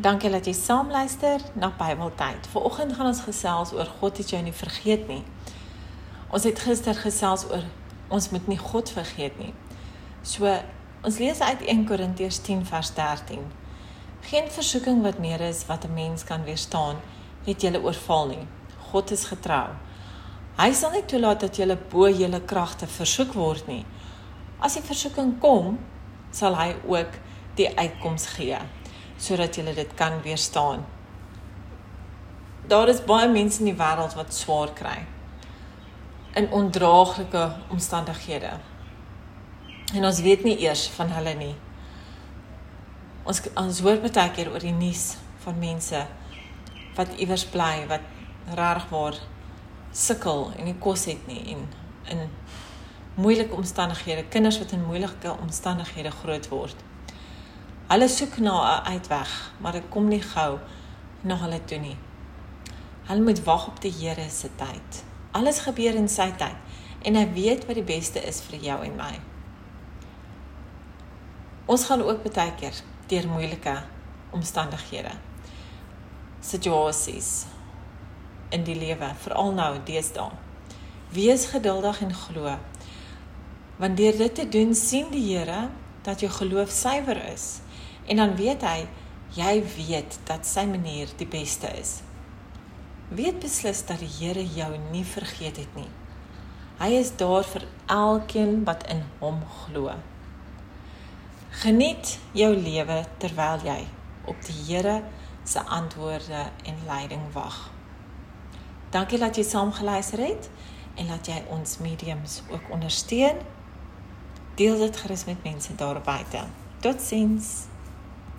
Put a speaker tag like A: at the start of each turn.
A: Dankie dat jy saam luister na Bybeltyd. Vanoggend gaan ons gesels oor God het jou nie vergeet nie. Ons het gister gesels oor ons moet nie God vergeet nie. So ons lees uit 1 Korintiërs 10 vers 13. Geen versoeking wat meer is wat 'n mens kan weerstaan, het julle oorval nie. God is getrou. Hy sal nie toelaat dat julle bo julle kragte versoek word nie. As die versoeking kom, sal hy ook die uitkoms gee sodat jy dit kan weerstaan. Daar is baie mense in die wêreld wat swaar kry in ondraaglike omstandighede. En ons weet nie eers van hulle nie. Ons ons hoor baie keer oor die nuus van mense wat iewers bly wat regtig waar sukkel en nie kos het nie en in moeilike omstandighede, kinders wat in moeilike omstandighede groot word. Hulle soek na 'n uitweg, maar dit kom nie gou na hulle toe nie. Hulle moet wag op die Here se tyd. Alles gebeur in sy tyd en hy weet wat die beste is vir jou en my. Ons gaan ook baie keer deur moeilike omstandighede. Situasies in die lewe, veral nou deesdae. Wees geduldig en glo. Want deur dit te doen sien die Here dat jou geloof suiwer is En dan weet hy jy weet dat sy manier die beste is. Weet beslis dat die Here jou nie vergeet het nie. Hy is daar vir elkeen wat in hom glo. Geniet jou lewe terwyl jy op die Here se antwoorde en leiding wag. Dankie dat jy saam geluister het en dat jy ons mediums ook ondersteun. Deel dit gerus met mense daar buite. Totsiens.